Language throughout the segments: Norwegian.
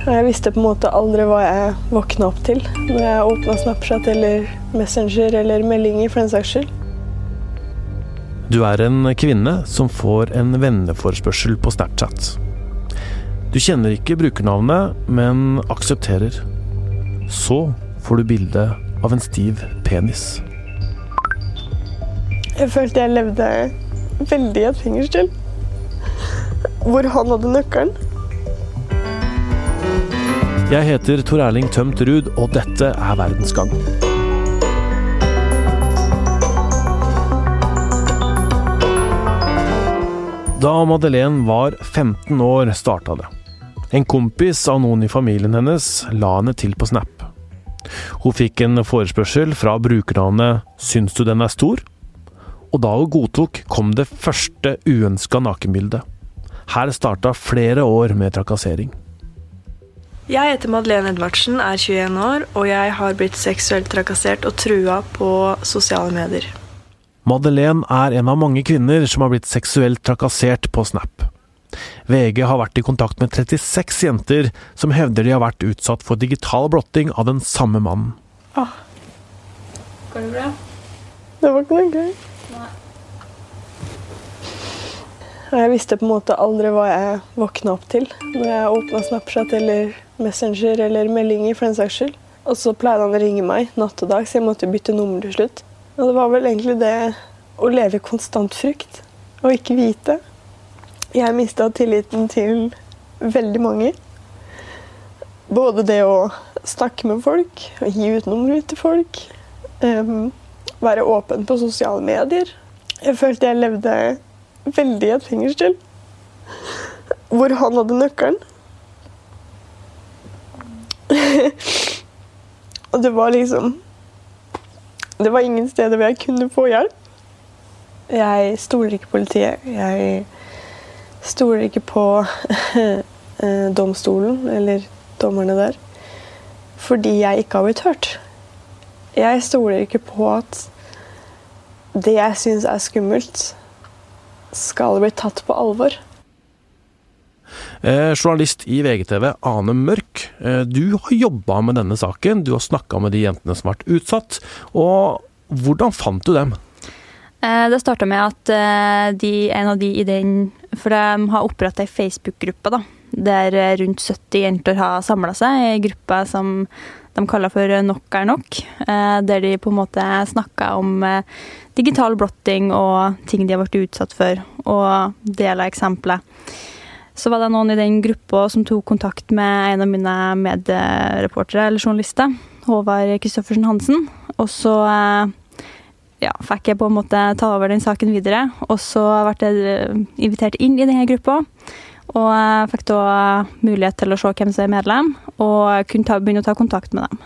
Jeg visste på en måte aldri hva jeg våkna opp til når jeg åpna Snapchat eller Messenger eller meldinger for den saks skyld. Du er en kvinne som får en venneforespørsel på Snapchat. Du kjenner ikke brukernavnet, men aksepterer. Så får du bilde av en stiv penis. Jeg følte jeg levde veldig i et fingerstill. Hvor han hadde nøkkelen. Jeg heter Tor Erling Tømt Ruud, og dette er Verdensgang. Da Madeleine var 15 år, starta det. En kompis av noen i familien hennes la henne til på Snap. Hun fikk en forespørsel fra brukernavnet 'Syns du den er stor?' Og da hun godtok, kom det første uønska nakenbildet. Her starta flere år med trakassering. Jeg heter Madeleine Edvardsen, er 21 år, og jeg har blitt seksuelt trakassert og trua på sosiale medier. Madeleine er en av mange kvinner som har blitt seksuelt trakassert på Snap. VG har vært i kontakt med 36 jenter som hevder de har vært utsatt for digital blotting av den samme mannen. Ah. Går det bra? Det var ikke noe gøy. Jeg visste på en måte aldri hva jeg våkna opp til når jeg åpna Snapchat eller Messenger eller meldinger for den saks skyld. Og så pleide han å ringe meg natt og dag, så jeg måtte bytte nummer til slutt. Og det var vel egentlig det å leve i konstant frykt og ikke vite. Jeg mista tilliten til veldig mange. Både det å snakke med folk, og gi ut nummeret til folk. Um, være åpen på sosiale medier. Jeg følte jeg levde veldig i et fingerspill. Hvor han hadde nøkkelen. og det var liksom Det var ingen steder hvor jeg kunne få hjelp. Jeg stoler ikke på politiet. Jeg stoler ikke på eh, domstolen eller dommerne der. Fordi jeg ikke har blitt hørt. Jeg stoler ikke på at det jeg syns er skummelt, skal bli tatt på alvor. Eh, journalist i VGTV, Ane Mørk. Eh, du har jobba med denne saken. Du har snakka med de jentene som har vært utsatt. Og hvordan fant du dem? Eh, det starta med at eh, de, en av de i den For de har oppretta ei Facebook-gruppe da, der rundt 70 jenter har samla seg. Ei gruppe som de kaller for Nok er nok. Eh, der de på en måte snakka om digital blotting og ting de har vært utsatt for, og deler eksempler. Så var det noen i den gruppa som tok kontakt med en av mine medreportere eller journalister, Håvard Kristoffersen Hansen. Og så ja, fikk jeg på en måte ta over den saken videre. Og så ble jeg invitert inn i denne gruppa. Og jeg fikk da mulighet til å se hvem som er medlem, og kunne ta, begynne å ta kontakt med dem.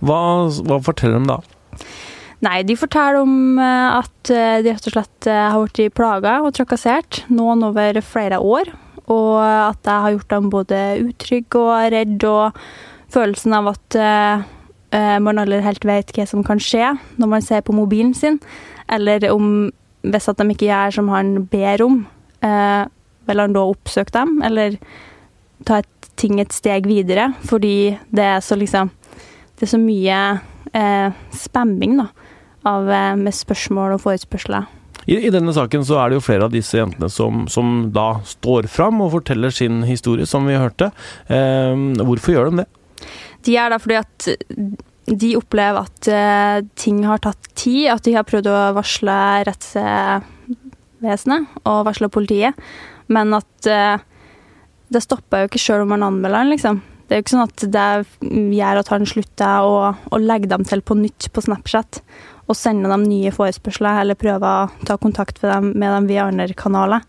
Hva, hva forteller de da? Nei, de forteller om at de rett og slett har blitt plaga og trakassert, noen over flere år. Og at jeg har gjort dem både utrygge og redd, og følelsen av at man aldri helt vet hva som kan skje når man ser på mobilen sin, eller om hvis at de ikke gjør som han ber om, vil han da oppsøke dem, eller ta et ting et steg videre, fordi det er så liksom Det er så mye eh, spamming, da, av, med spørsmål og forespørsler. I, I, denne saken så er det jo flere av disse jentene som, som da står fram og forteller sin historie, som vi hørte. Eh, hvorfor gjør de det? De er da fordi at de opplever at uh, ting har tatt tid, at de har prøvd å varsle rettsvesenet og varsle politiet, men at uh, det stopper jo ikke sjøl om man anmelder den, liksom. Det er jo ikke sånn at det gjør at han slutter å, å legge dem til på nytt på Snapchat og sende dem nye forespørsler eller prøve å ta kontakt med dem, med dem via andre kanaler.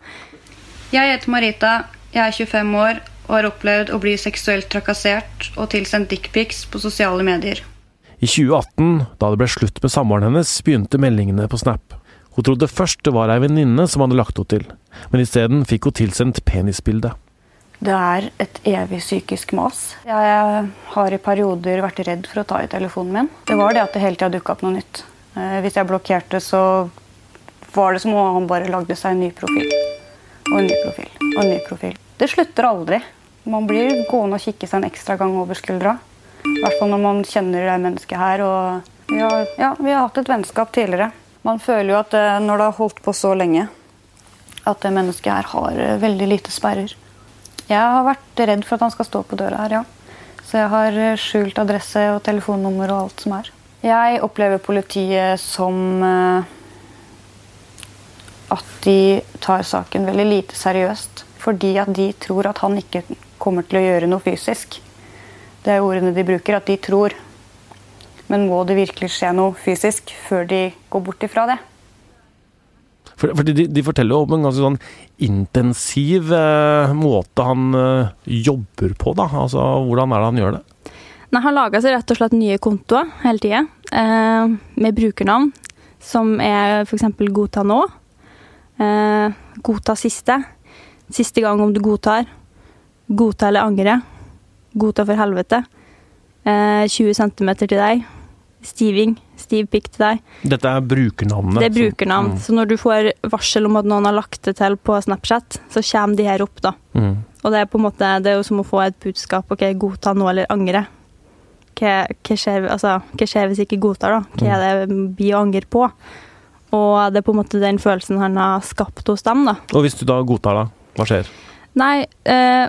Jeg heter Marita, jeg er 25 år og har opplevd å bli seksuelt trakassert og tilsendt dickpics på sosiale medier. I 2018, da det ble slutt med samboeren hennes, begynte meldingene på Snap. Hun trodde først det var ei venninne som hadde lagt henne til, men isteden fikk hun tilsendt penisbilde. Det er et evig psykisk mas. Jeg har i perioder vært redd for å ta i telefonen min. Det var det at det hele tida dukka opp noe nytt. Hvis jeg blokkerte, så var det som om han bare lagde seg en ny profil. Og en ny profil. Og en ny profil. Det slutter aldri. Man blir gående og kikke seg en ekstra gang over skuldra. I hvert fall når man kjenner det mennesket her. Og vi har, ja, vi har hatt et vennskap tidligere. Man føler jo at eh, når det har holdt på så lenge, at det mennesket her har eh, veldig lite sperrer. Jeg har vært redd for at han skal stå på døra her, ja. Så jeg har eh, skjult adresse og telefonnummer og alt som er. Jeg opplever politiet som eh, at de tar saken veldig lite seriøst. Fordi at de tror at han ikke kommer til å gjøre noe fysisk. Det er ordene de bruker, at de tror. Men må det virkelig skje noe fysisk før de går bort ifra det? For, for de, de, forteller om en ganske sånn intensiv eh, måte han eh, jobber på, da. Altså, hvordan er det han gjør det? Nei, Han lager seg rett og slett nye kontoer hele tida, eh, med brukernavn som er f.eks. godta nå. Eh, godta siste. Siste gang om du godtar. Godta eller angre. Godta for helvete. 20 cm til deg. Stiving. Stiv pikk til deg. Dette er brukernavnet? Det er brukernavn. Mm. Så når du får varsel om at noen har lagt det til på Snapchat, så kommer de her opp, da. Mm. Og det er på en måte, det er jo som å få et budskap. OK, godta nå eller angre. Hva, hva, skjer, altså, hva skjer hvis jeg ikke godtar, da? Hva er det blir å angre på? Og det er på en måte den følelsen han har skapt hos dem, da. Og hvis du da godtar, da? Hva skjer? Nei, eh,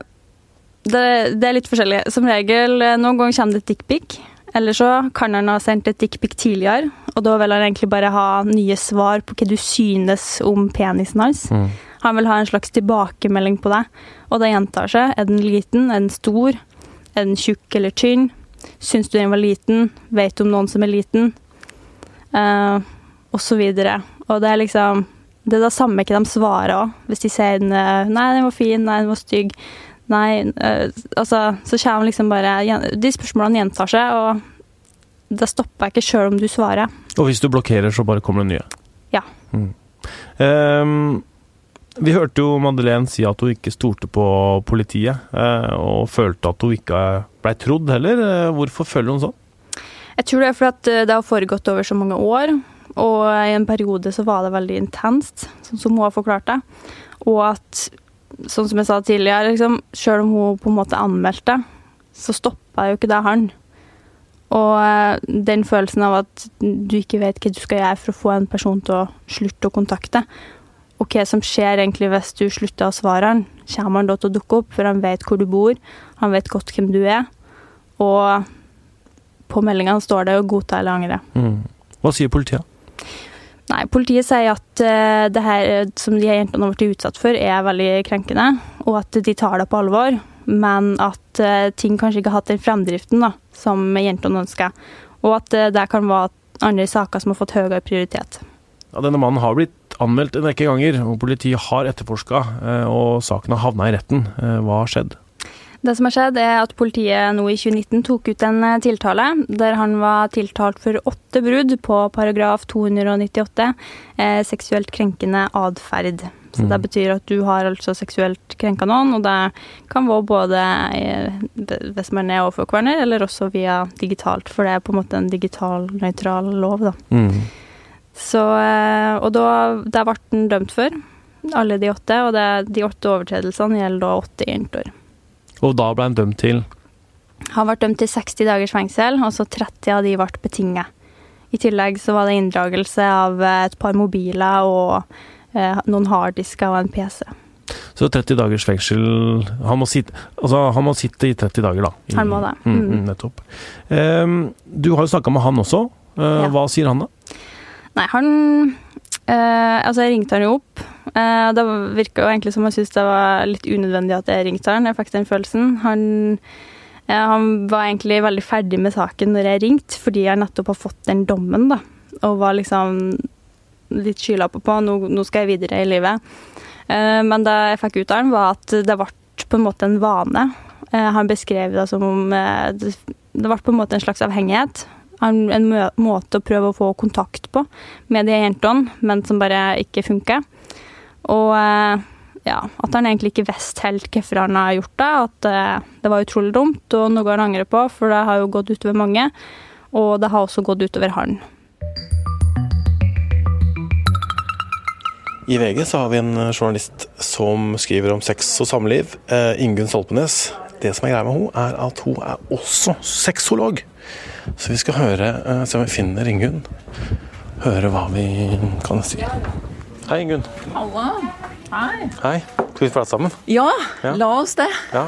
det, det, er litt forskjellig. Som regel, eh, noen ganger kommer det et dickpic. Eller så kan han ha sendt et dickpic tidligere, og da vil han egentlig bare ha nye svar på hva du synes om penisen hans. Mm. Han vil ha en slags tilbakemelding på deg, og det gjentar seg. Er den liten? Er den stor? Er den tjukk eller tynn? Syns du den var liten? Vet du om noen som er liten? Uh, og så videre. Og det er liksom Det er det samme hva de svarer òg. Hvis de sier eh, 'nei, den var fin', 'nei, den var stygg', Nei, øh, altså Så kommer liksom bare De spørsmålene gjentar seg, og da stopper jeg ikke sjøl om du svarer. Og hvis du blokkerer, så bare kommer det nye? Ja. Mm. Um, vi hørte jo Madeleine si at hun ikke stolte på politiet, uh, og følte at hun ikke blei trodd heller. Uh, hvorfor føler hun sånn? Jeg tror det er fordi det har foregått over så mange år, og i en periode så var det veldig intenst, sånn som hun har forklart det. Og at sånn som jeg sa tidligere, liksom, sjøl om hun på en måte anmeldte, så stoppa jo ikke det han. Og eh, den følelsen av at du ikke vet hva du skal gjøre for å få en person til å slutte å kontakte, og hva som skjer egentlig hvis du slutter å svare han, kommer han da til å dukke opp, for han vet hvor du bor, han vet godt hvem du er, og på meldingene står det å godta eller angre. Mm. Hva sier politiet? Nei, politiet sier at uh, det her eh, som de jentene har blitt utsatt for, er veldig krenkende, og at de tar det på alvor. Men at uh, ting kanskje ikke har hatt den fremdriften da, som jentene ønsker. Og at uh, det kan være andre saker som har fått høyere prioritet. Ja, denne mannen har blitt anmeldt en rekke ganger, og politiet har etterforska, og saken har havna i retten. Hva har skjedd? Det som har skjedd, er at politiet nå i 2019 tok ut en eh, tiltale der han var tiltalt for åtte brudd på paragraf 298, eh, seksuelt krenkende atferd. Så mm. Det betyr at du har altså seksuelt krenka noen, og det kan være både eh, hvis man er overfor hverandre, eller også via digitalt, for det er på en måte en digital, nøytral lov, da. Mm. Så, eh, og da, det ble han dømt for, alle de åtte, og det, de åtte overtredelsene gjelder da åtte jenter. Og da ble han dømt til? Han ble dømt til 60 dagers fengsel, og så 30 av de ble betinget. I tillegg så var det inndragelse av eh, et par mobiler og eh, noen harddisker og en PC. Så 30 dagers fengsel Han må sitte, altså, han må sitte i 30 dager, da. I, han må det. Mm. Mm, nettopp. Um, du har jo snakka med han også. Uh, ja. Hva sier han da? Nei, han uh, Altså, jeg ringte han jo opp det virka jo egentlig som jeg syntes det var litt unødvendig at jeg ringte han. Jeg fikk den følelsen. Han, han var egentlig veldig ferdig med saken når jeg ringte, fordi jeg nettopp har fått den dommen, da. Og var liksom litt skylapper på. Nå, nå skal jeg videre i livet. Eh, men det jeg fikk ut av han, var at det ble på en måte en vane. Eh, han beskrev det som om det ble på en måte en slags avhengighet. En måte å prøve å få kontakt på med de jentene, men som bare ikke funker. Og eh, ja, at han egentlig ikke visste helt hvorfor han har gjort det. At eh, det var utrolig dumt, og noe han angrer på, for det har jo gått utover mange. Og det har også gått utover han. I VG så har vi en journalist som skriver om sex og samliv. Eh, Ingunn Stolpenes. det som er greia med henne, er at hun er også sexolog. Så vi skal høre, eh, se om vi finner Ingunn. Høre hva vi kan si. Hei, Ingunn. Halla. Hei. Hei. Skal vi prate sammen? Ja, Ja. la oss det. Ja.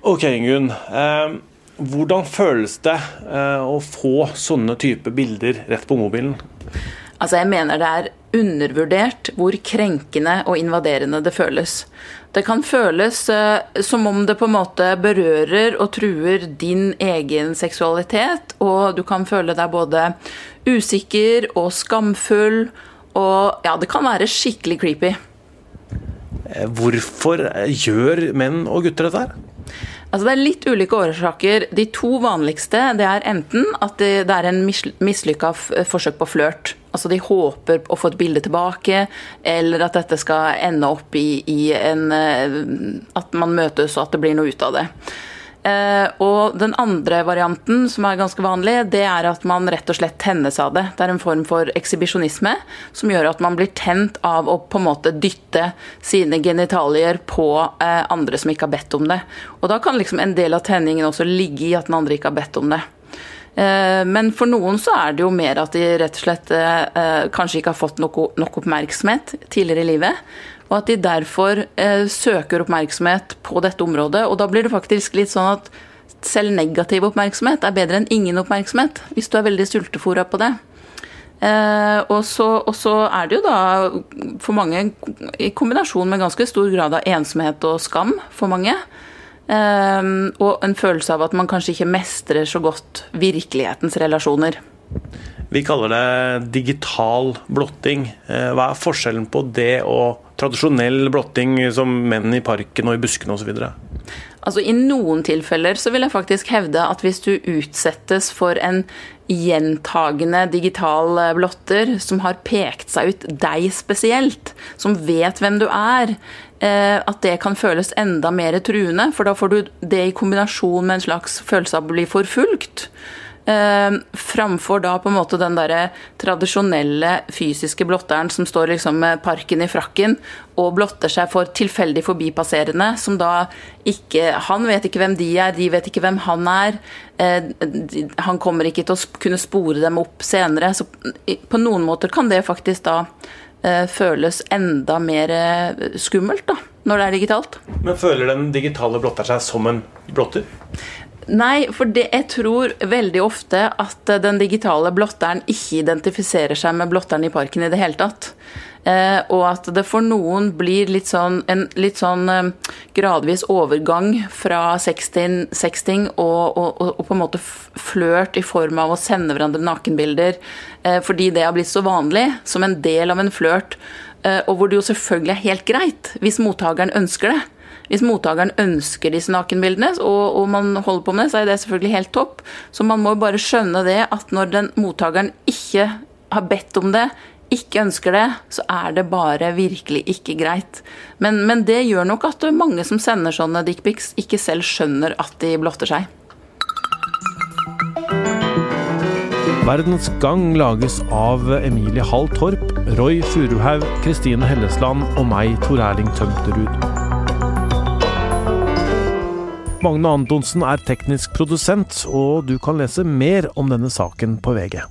Ok, Ingunn. Eh, hvordan føles det eh, å få sånne type bilder rett på mobilen? Altså, jeg mener det er undervurdert hvor krenkende og invaderende det føles. Det kan føles eh, som om det på en måte berører og truer din egen seksualitet, og du kan føle deg både usikker og skamfull, og ja, det kan være skikkelig creepy. Eh, hvorfor eh, gjør menn og gutter dette her? Altså Det er litt ulike årsaker. De to vanligste det er enten at det, er en mislykka forsøk på flørt. Altså De håper å få et bilde tilbake, eller at dette skal ende opp i, i en eh, At man møtes og at det blir noe ut av det. Eh, og den andre varianten, som er ganske vanlig, det er at man rett og slett tennes av det. Det er en form for ekshibisjonisme som gjør at man blir tent av å på en måte dytte sine genitalier på eh, andre som ikke har bedt om det. Og da kan liksom en del av tenningen også ligge i at den andre ikke har bedt om det. Eh, men for noen så er det jo mer at de rett og slett kanskje ikke har fått nok, oppmerksomhet tidligere i livet og at de derfor eh, søker oppmerksomhet på dette området. Og da blir det faktisk litt sånn at selv negativ oppmerksomhet er bedre enn ingen oppmerksomhet, hvis du er veldig sultefòra på det. Eh, og, så, og, så, er det jo da for mange i kombinasjon med ganske stor grad av ensomhet og skam for mange. Eh, og en følelse av at man kanskje ikke mestrer så godt virkelighetens relasjoner. Vi kaller det digital blotting. Eh, hva er forskjellen på det og tradisjonell blotting som menn i parken og i buskene osv.? Altså, I noen tilfeller så vil jeg faktisk hevde at hvis du utsettes for en gjentagende digital eh, blotter som har pekt seg ut deg spesielt, som vet hvem du er, eh, at det kan føles enda mer truende. For da får du det i kombinasjon med en slags følelse av å bli forfulgt. Eh, framfor da på en måte den derre tradisjonelle fysiske blotteren som står liksom med parken i frakken og blotter seg for tilfeldig forbipasserende, som da ikke Han vet ikke hvem de er, de vet ikke hvem han er. Eh, han kommer ikke til å kunne spore dem opp senere. Så på noen måter kan det faktisk da eh, føles enda mer eh, skummelt, da, når det er digitalt. Men føler den digitale blotter seg som en blotter? Nei, for det, jeg tror veldig ofte at den digitale blotteren ikke identifiserer seg med blotteren i parken i det hele tatt. Eh, og at det for noen blir litt sånn, en litt sånn eh, gradvis overgang fra sexting, sexting og, og, og, på en måte flørt i form av å sende hverandre nakenbilder, eh, fordi det har blitt så vanlig som en del av en flørt, eh, og hvor det jo selvfølgelig er helt greit hvis mottakeren ønsker det. Hvis mottakeren ønsker disse nakenbildene, og, og, man holder på med det, så er det selvfølgelig helt topp. Så man må bare skjønne det at når den mottakeren ikke har bedt om det, ikke ønsker det, så er det bare virkelig ikke greit. Men, men det gjør nok at mange som sender sånne dickpics, ikke selv skjønner at de blotter seg. Verdens Gang lages av Emilie Hall Torp, Roy Furuhaug, Kristine Hellesland og meg, Tor Erling Tømterud. Magne Antonsen er teknisk produsent, og du kan lese mer om denne saken på VG.